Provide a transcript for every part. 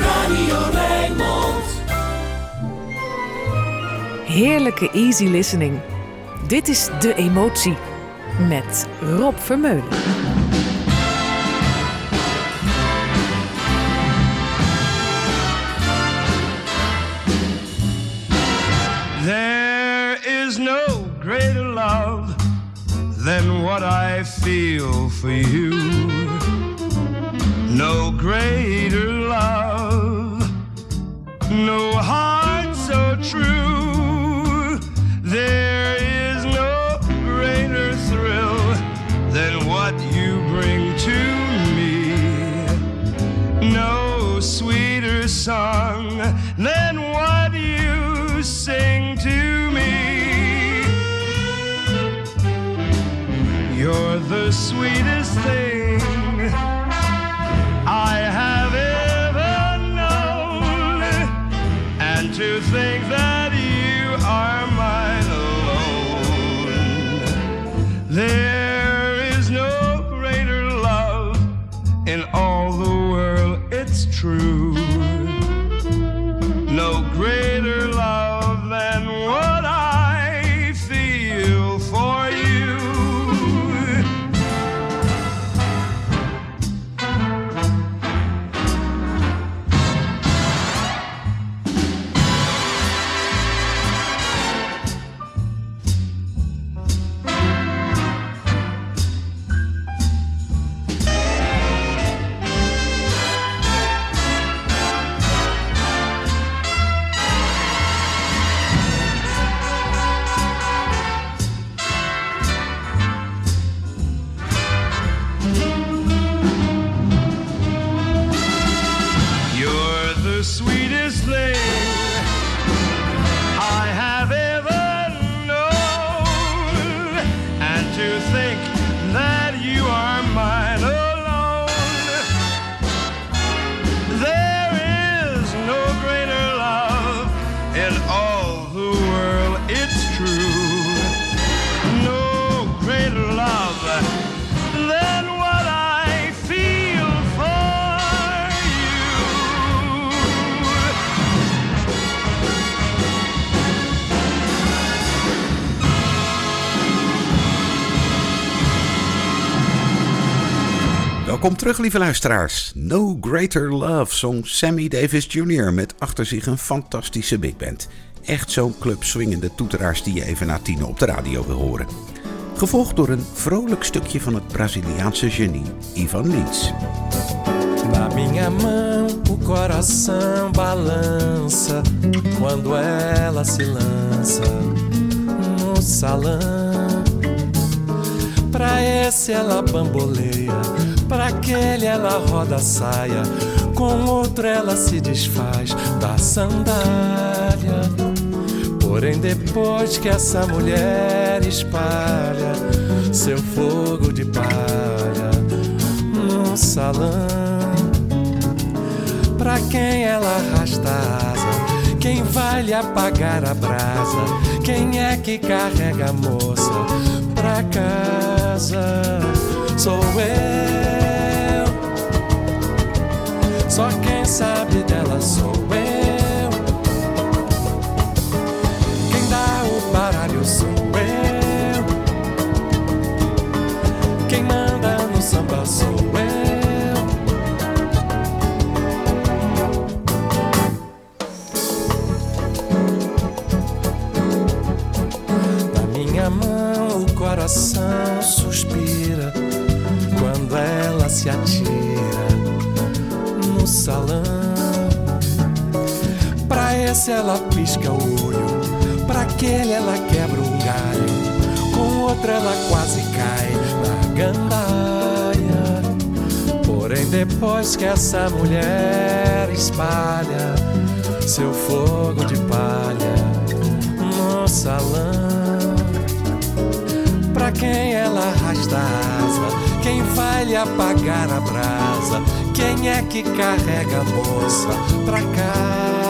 Radio Rijnmond. Heerlijke easy listening. Dit is De Emotie met Rob Vermeulen. There is no greater love than what I feel for you. No greater love, no heart so true. There is no greater thrill than what you bring to me. No sweeter song than what you sing to me. You're the sweetest lieve luisteraars. No Greater Love zong Sammy Davis Jr. met achter zich een fantastische big band. Echt zo'n club swingende toeteraars die je even na tien op de radio wil horen. Gevolgd door een vrolijk stukje van het Braziliaanse genie Ivan Lins. O coração balança quando ela se lança. Pra esse ela bamboleia, pra aquele ela roda a saia, com outro ela se desfaz da sandália. Porém, depois que essa mulher espalha seu fogo de palha no salão, pra quem ela arrasta a asa, quem vai lhe apagar a brasa, quem é que carrega a moça pra casa? Sou eu. Só quem sabe dela sou eu. Coração suspira quando ela se atira no salão. Pra esse ela pisca o olho, pra aquele ela quebra um galho, com outro ela quase cai na gandaia. Porém, depois que essa mulher espalha seu fogo de palha no salão, quem ela arrasta a asa, quem vai lhe apagar a brasa, quem é que carrega a moça pra casa?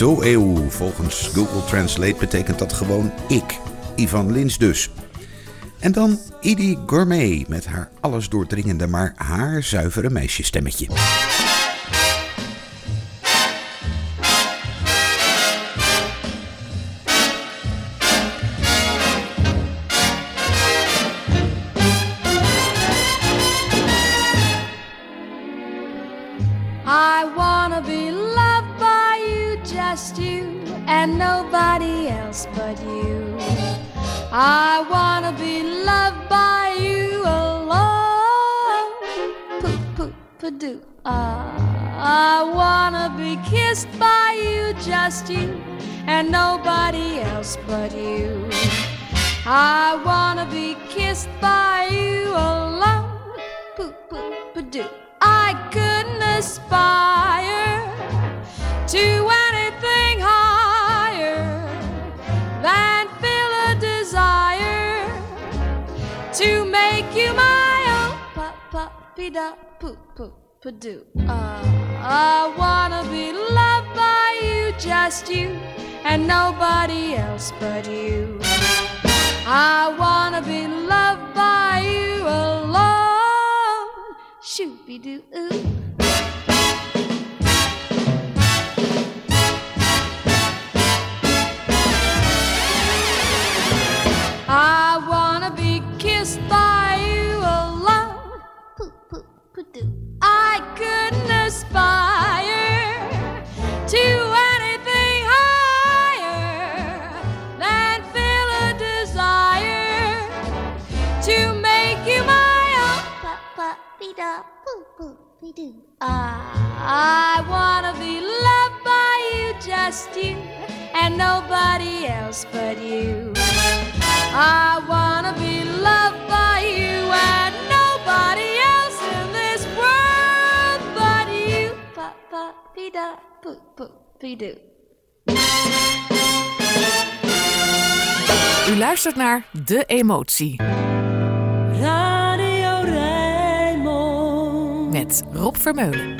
Zo eeuw, volgens Google Translate betekent dat gewoon ik. Ivan Lins dus. En dan Edie Gourmet met haar alles doordringende maar haar zuivere meisjesstemmetje. Poop. I couldn't aspire to anything higher than feel a desire to make you my own. Pop, pop, da, poop, poop, padoo. Uh, I wanna be loved by you, just you, and nobody else but you. I wanna be loved by you alone. Shooby doo ooh. I wanna be kissed by you alone. Poop, poop, padoo. I couldn't aspire doo. I wanna be loved by you, just you, and nobody else but you. I wanna be loved by you and nobody else in this world but you. Pa pa be da poo poo be doo. U luistert naar De Emotie. Met Rob Vermeulen.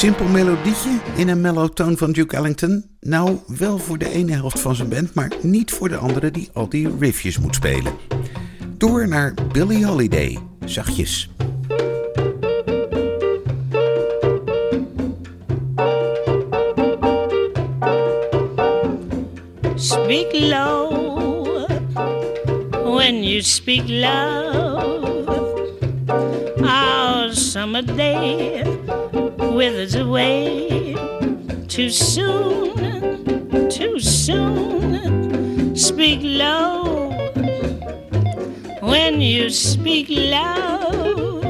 Simpel melodietje in een mellow toon van Duke Ellington. Nou, wel voor de ene helft van zijn band, maar niet voor de andere die al die riffjes moet spelen. Door naar Billie Holiday, zachtjes. Speak low when you speak love. Summer day withers away too soon, too soon. Speak low when you speak low.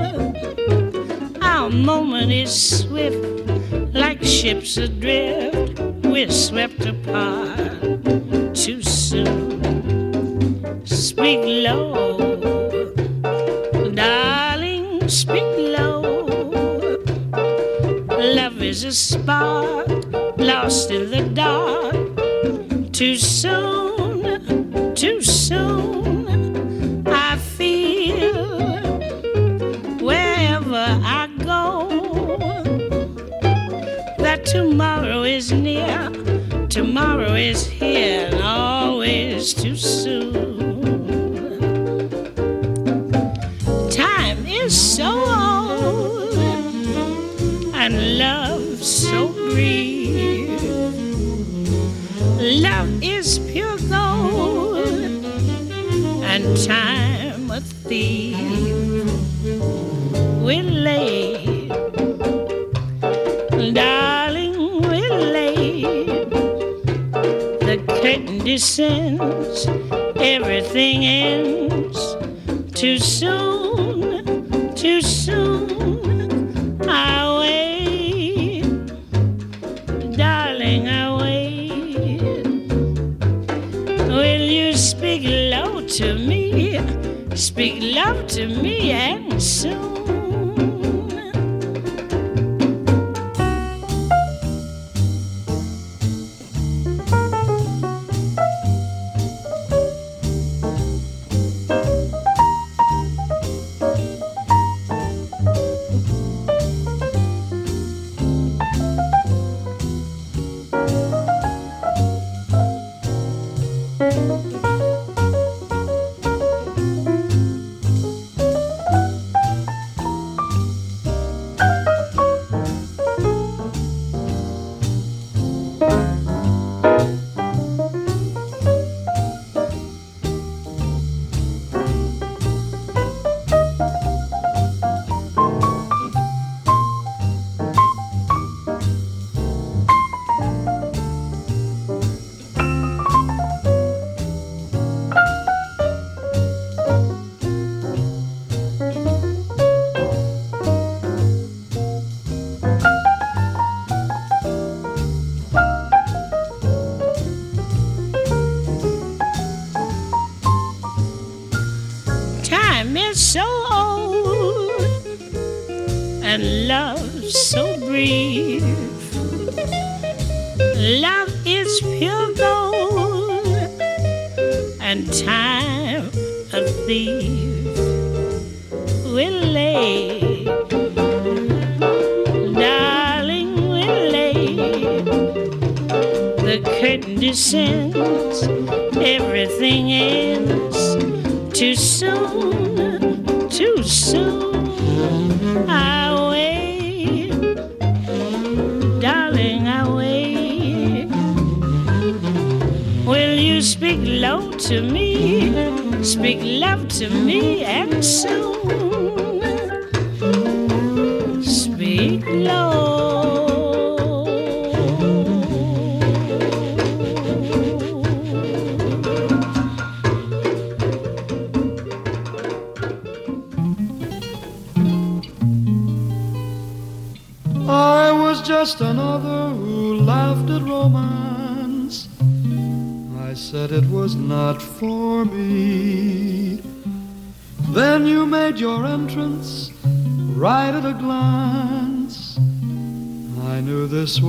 Our moment is swift, like ships adrift. We're swept apart too soon. Speak low, lost in the dark. Too soon, too soon. I feel wherever I go that tomorrow is near, tomorrow is here, and descends, everything ends too soon, too soon. I wait, darling, I wait. Will you speak low to me? Speak love to me and soon. We're darling, we're. The curtain descends, everything ends too soon, too soon. I wait, darling, I wait. Will you speak low to me? Speak love to me and soon.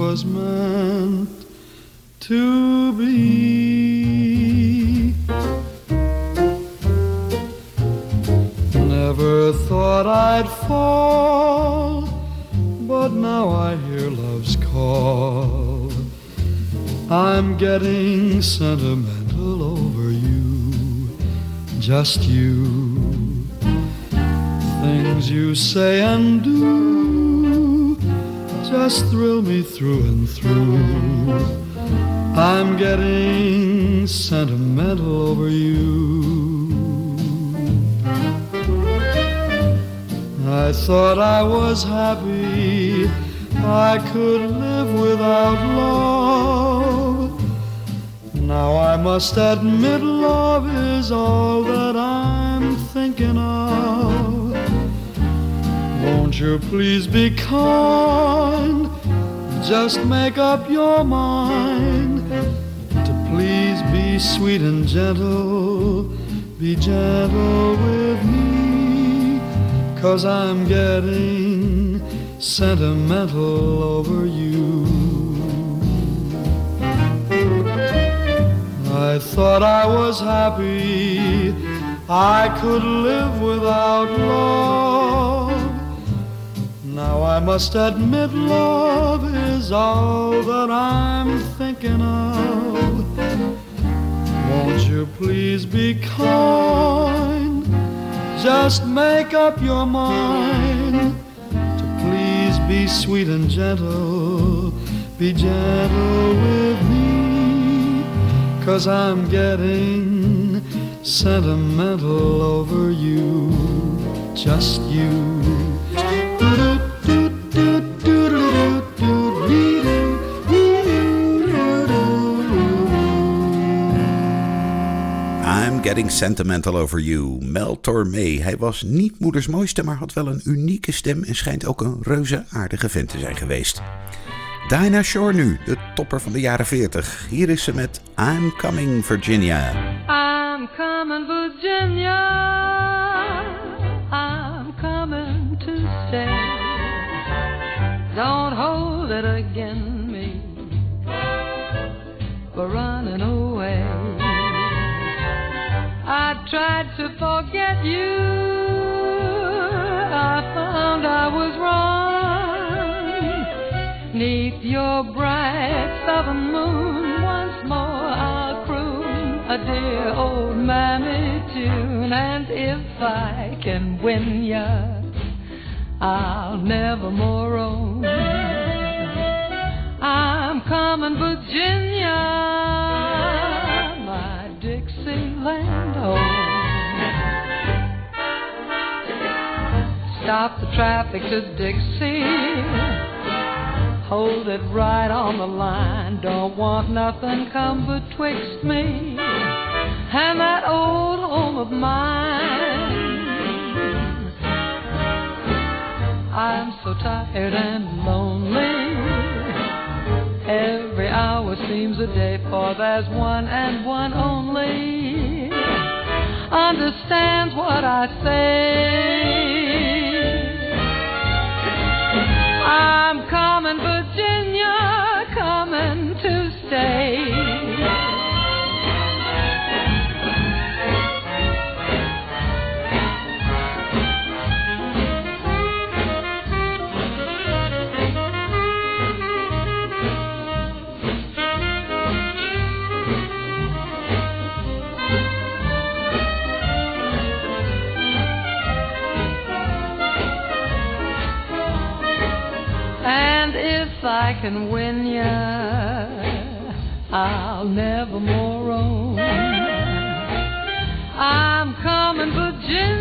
Was meant to be. Never thought I'd fall, but now I hear love's call. I'm getting sentimental over you, just you. Through. I'm getting sentimental over you. I thought I was happy, I could live without love. Now I must admit love is all that I'm thinking of. Won't you please be kind? Just make up your mind to please be sweet and gentle. Be gentle with me. Cause I'm getting sentimental over you. I thought I was happy, I could live without love. Now I must admit love is all that I'm thinking of. Won't you please be kind? Just make up your mind to please be sweet and gentle. Be gentle with me, cause I'm getting sentimental over you, just you. Getting Sentimental Over You, Mel Tormé. Hij was niet moeders mooiste, maar had wel een unieke stem en schijnt ook een reuze aardige vent te zijn geweest. Dinah Shore nu, de topper van de jaren 40. Hier is ze met I'm Coming Virginia. I'm coming Virginia. Tried to forget you. I found I was wrong. Neath your bright southern moon, once more I'll croon a dear old mammy tune. And if I can win ya, I'll never more roam. I'm coming, Virginia, my Dixieland home. Stop the traffic to Dixie. Hold it right on the line. Don't want nothing come betwixt me and that old home of mine. I'm so tired and lonely. Every hour seems a day, for there's one and one only understands what I say. I can win ya, I'll never more roam. I'm coming, Virginia.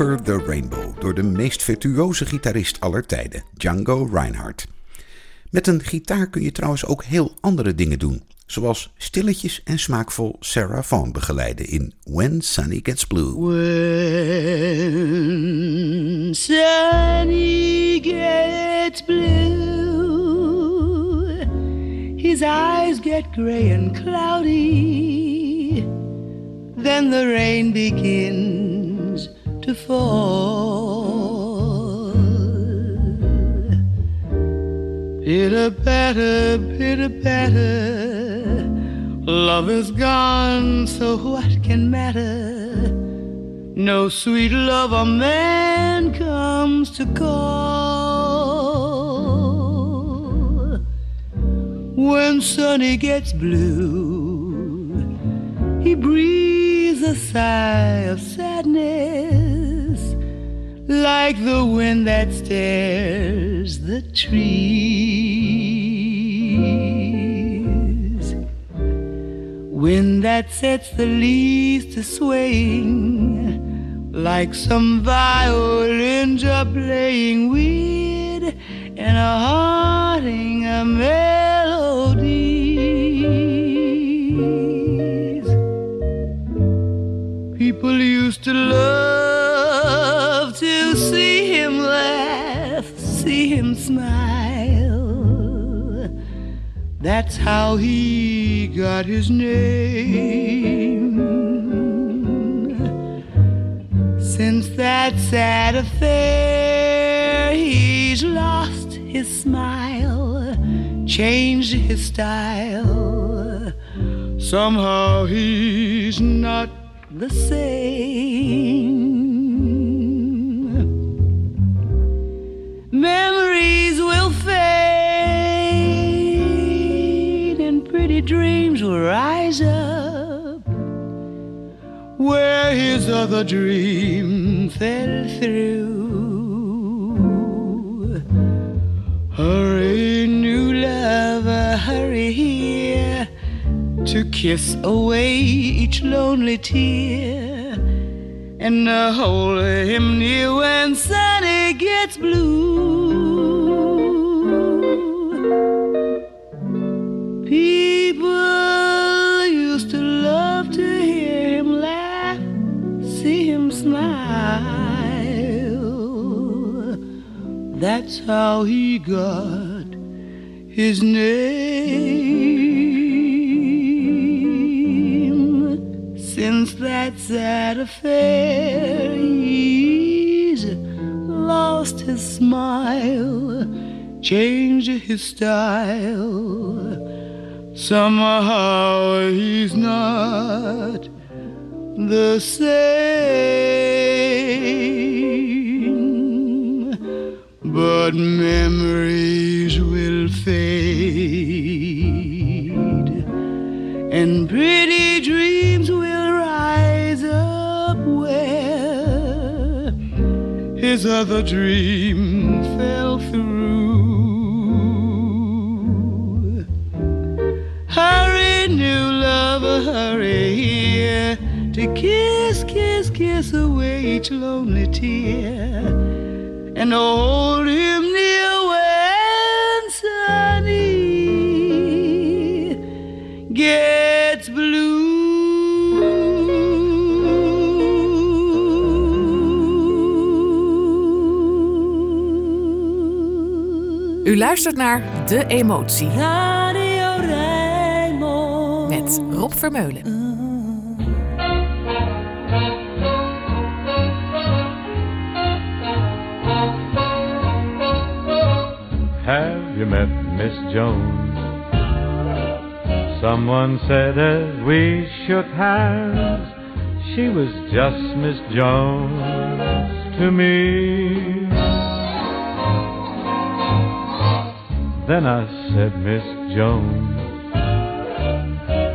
Over the Rainbow door de meest virtuoze gitarist aller tijden, Django Reinhardt. Met een gitaar kun je trouwens ook heel andere dingen doen, zoals stilletjes en smaakvol Sarah Vaughan begeleiden in When Sunny Gets Blue. When sunny gets blue, his eyes get gray and cloudy. Then the rain begins to fall. Pitter patter, pitter patter. Love is gone, so what can matter? No sweet love a man comes to call. When Sunny gets blue, he breathes a sigh of sadness, like the wind that stirs the trees. Wind that sets the leaves to swaying, like some violins are playing weird and a haunting a melodies. People used to love smile. That's how he got his name. Since that sad affair, he's lost his smile, changed his style. Somehow he's not the same. Other dream fell through. Hurry, new lover, hurry here to kiss away each lonely tear and hold him near when sunny gets blue. That's how he got his name. Since that sad affair, he's lost his smile, changed his style. Somehow he's not the same, but memories will fade, and pretty dreams will rise up where his other dream fell through. Hurry, new lover, hurry here to kiss, kiss, kiss away each lonely tear and hold him near when sunny gets blue. U luistert naar De Emotie Radio Rijnmond. met Rob Vermeulen. Jones? Someone said as we shook hands, she was just Miss Jones to me. Then I said, Miss Jones,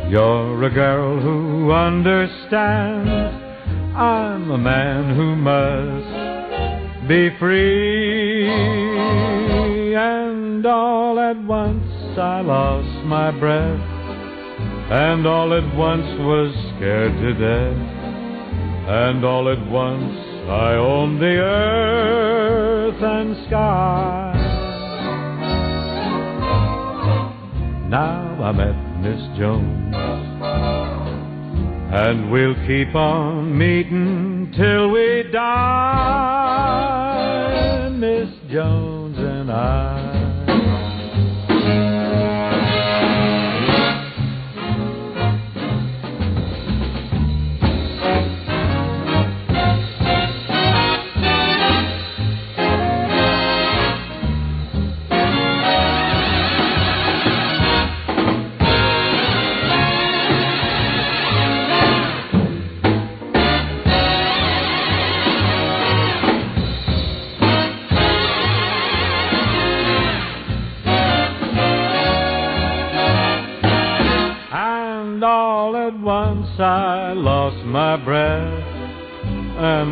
you're a girl who understands. I'm a man who must be free. I lost my breath, and all at once was scared to death, and all at once I owned the earth and sky. Now I met Miss Jones, and we'll keep on meeting till we die, Miss Jones and I.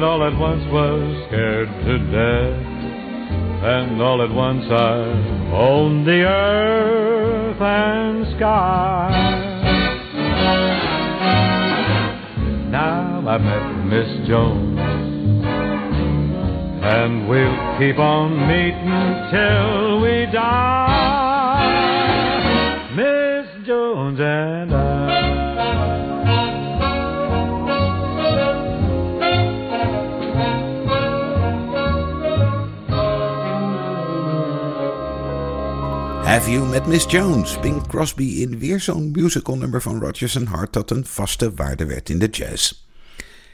and all at once was scared to death, and all at once I owned the earth and sky. Now I met Miss Jones, and we'll keep on meeting till we die. Have You Met Miss Jones? Bing Crosby in weer zo'n musical nummer van Rodgers Hart dat een vaste waarde werd in de jazz.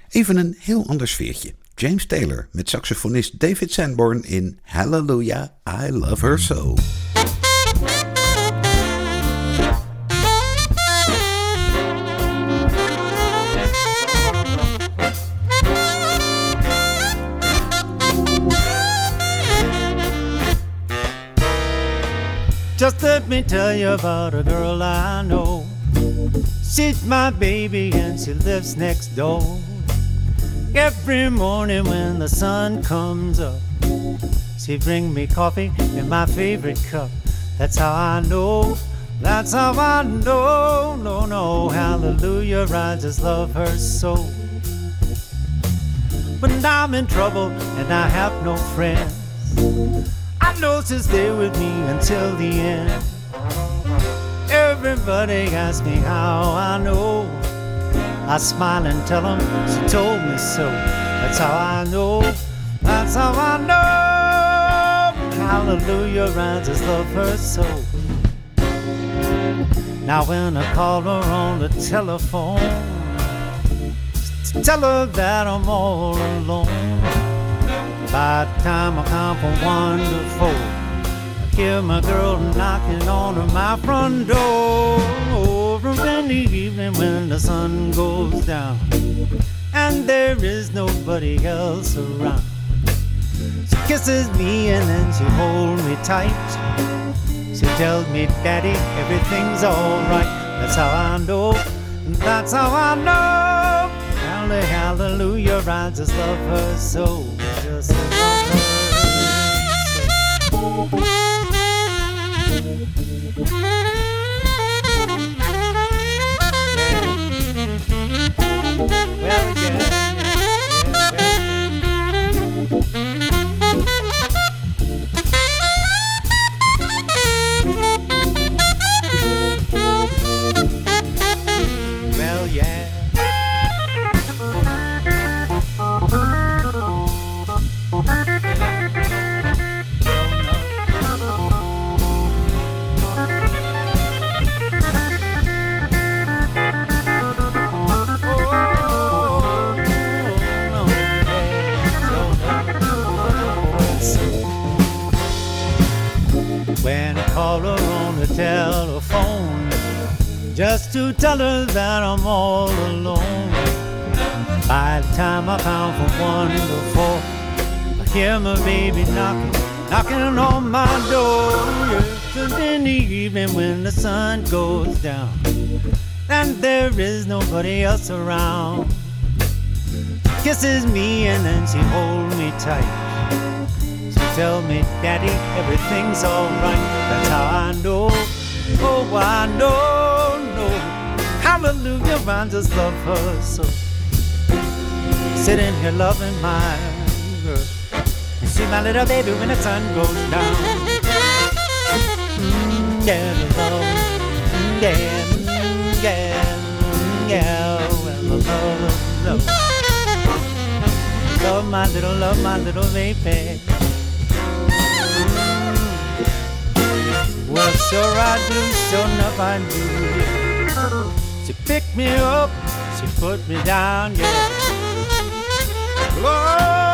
Even een heel ander sfeertje. James Taylor met saxofonist David Sanborn in Hallelujah, I Love Her So. Just let me tell you about a girl I know. She's my baby and she lives next door. Every morning when the sun comes up, she bring me coffee in my favorite cup. That's how I know. That's how I know. No, no, hallelujah. I just love her so. When I'm in trouble and I have no friends. I know she's there with me until the end. Everybody asks me how I know. I smile and tell them she told me so. That's how I know. That's how I know. Hallelujah, I just love her so. Now when I call her on the telephone, tell her that I'm all alone. By the time I come from one to four, I hear my girl knocking on my front door. Over in the evening when the sun goes down, and there is nobody else around. She kisses me and then she holds me tight. She tells me, Daddy, everything's alright. That's how I know. That's how I know. Hallelujah, I just love her so. Just love her so. Well. To tell her that I'm all alone. By the time I count from one to four, I hear my baby knocking, knocking on my door. Yes, and in the evening when the sun goes down, and there is nobody else around. Kisses me and then she holds me tight. She tell me, Daddy, everything's alright. That's how I know. Oh, I know, no. Hallelujah, I just love her so. sitting here loving my girl. See my little baby when the sun goes down. Mm, yeah, love, mm, yeah, mm, yeah, mm, yeah, well, love, love, love my little, love my little baby. Well, sure I do, sure enough I do. Picked me up, she put me down, yeah. Glory,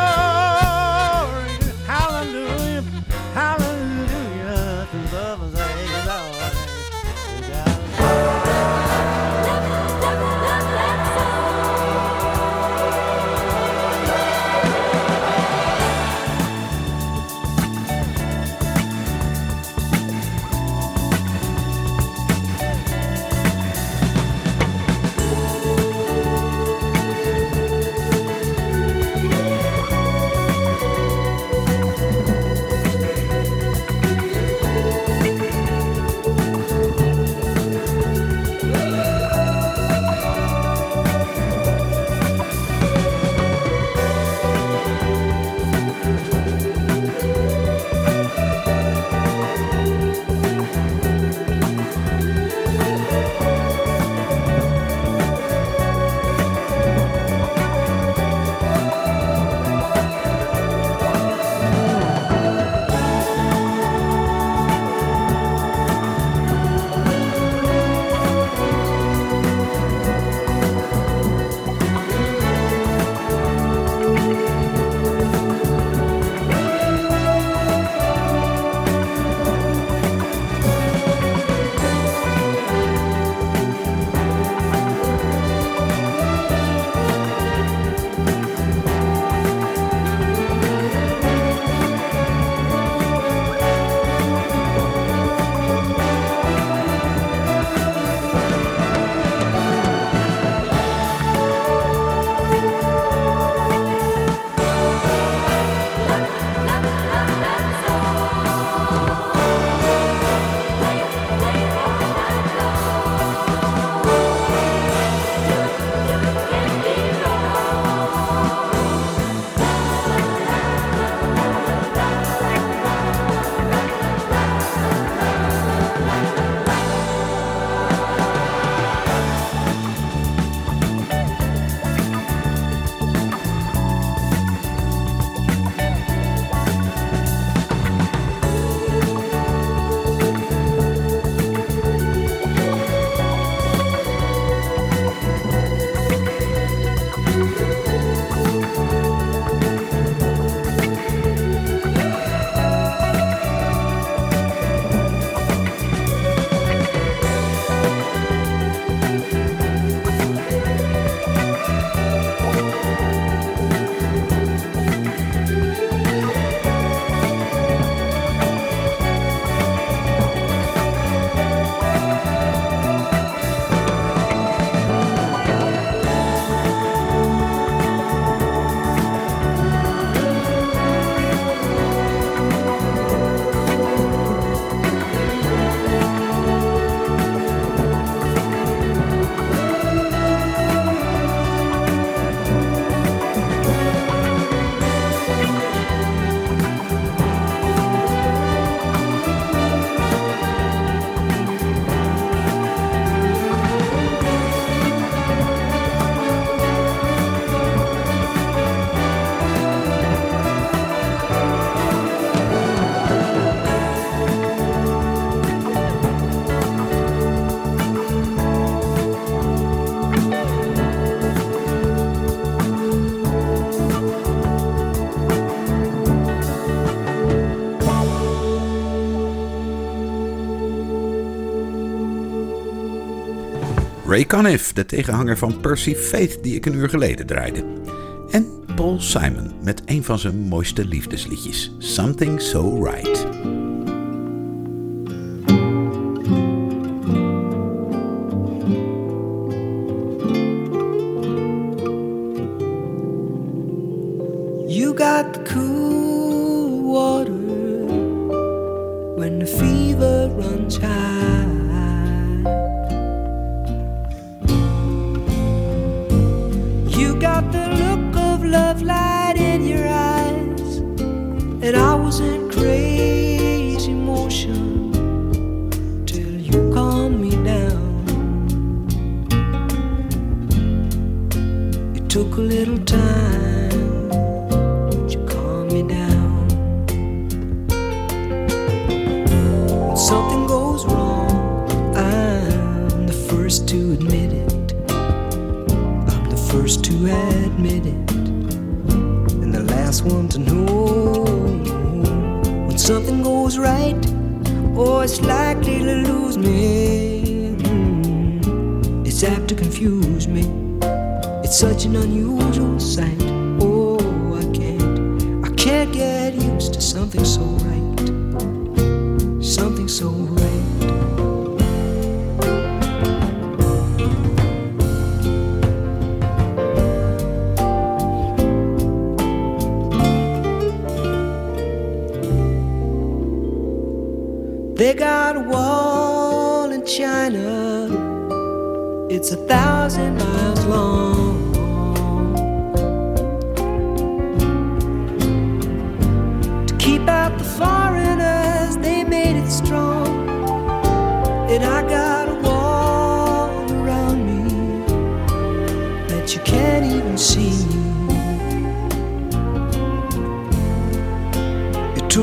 Ray Conniff, de tegenhanger van Percy Faith die ik een uur geleden draaide. En Paul Simon met een van zijn mooiste liefdesliedjes, Something So Right.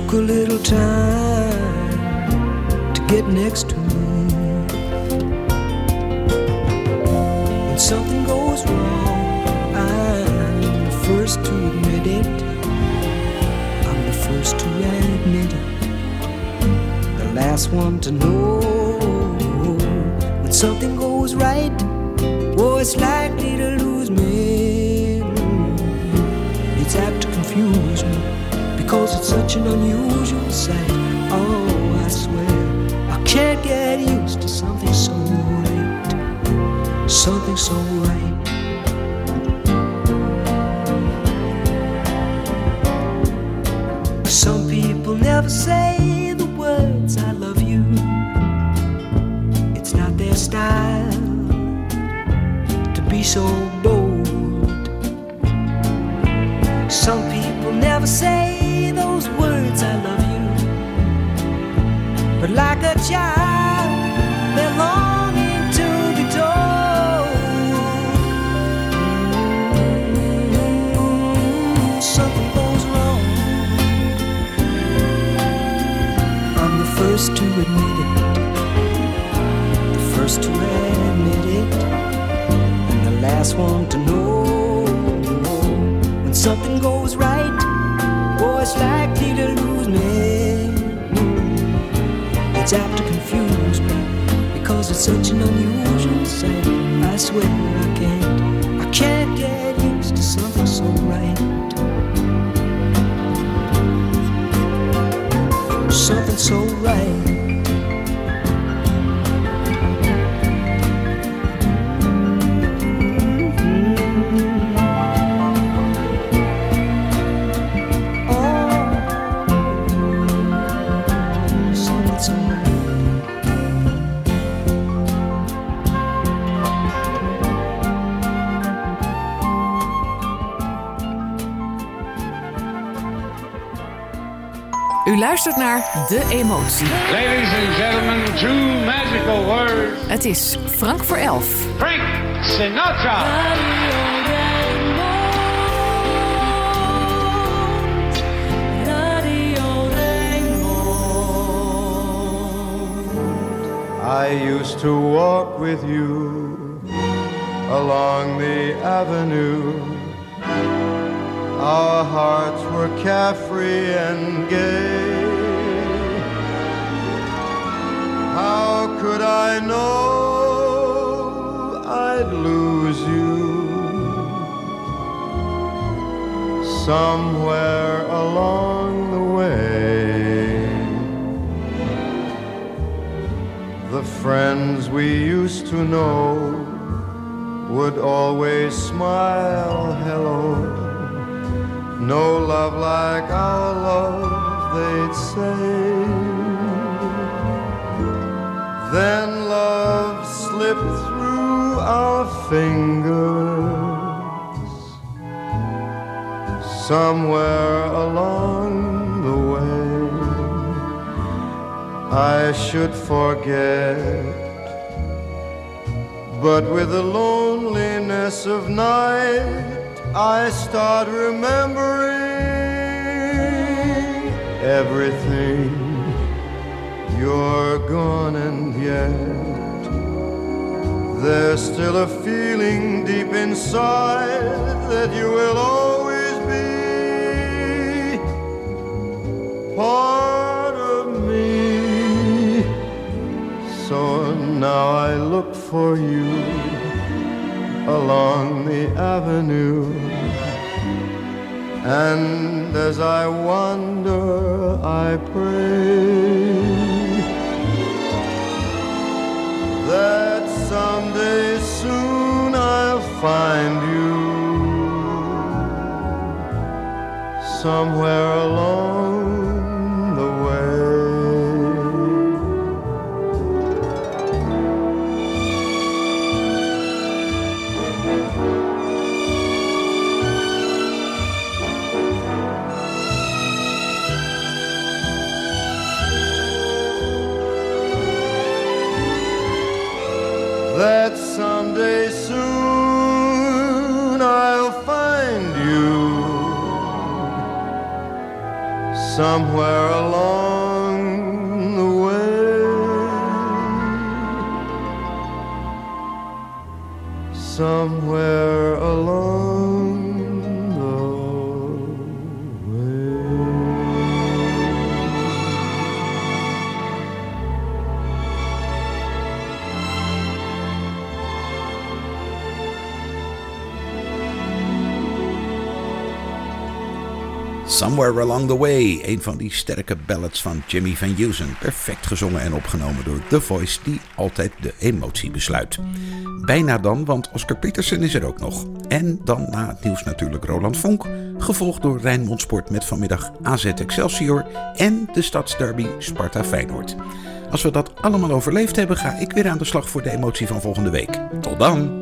Took a little time to get next to me. When something goes wrong, I'm the first to admit it. I'm the first to admit it. The last one to know when something goes right. Oh, it's likely to lose me. It's apt to confuse such an unusual sight. Oh, I swear I can't get used to something so right, something so right. Some people never say the words I love you. It's not their style to be so bold. Some people never say But like a child, they're longing to be told. Something goes wrong. I'm the first to admit it. The first to admit it. And the last one to know when something goes right. Oh, it's likely to It's apt to confuse me because it's such an unusual sight. I swear I can't, I can't get used to something so right. Something so right. Luistert naar De Emotie. Ladies and gentlemen, two magical words. Het is Frank voor elf. Frank Sinatra. I used to walk with you along the avenue. Our hearts were carefree and gay. How could I know I'd lose you somewhere along the way? The friends we used to know would always smile hello. No love like our love, they'd say. Then love slipped through our fingers somewhere along the way I should forget. But with the loneliness of night, I start remembering everything. You're gone, and yet there's still a feeling deep inside that you will always be part of me. So now I look for you along the avenue. And as I wander, I pray that someday soon I'll find you somewhere along Along the Way, een van die sterke ballads van Jimmy Van Heusen. Perfect gezongen en opgenomen door The Voice, die altijd de emotie besluit. Bijna dan, want Oscar Peterson is er ook nog. En dan na het nieuws natuurlijk Roland Vonk, gevolgd door Rijnmond Sport met vanmiddag AZ Excelsior en de stadsderby Sparta Feyenoord. Als we dat allemaal overleefd hebben, ga ik weer aan de slag voor de emotie van volgende week. Tot dan!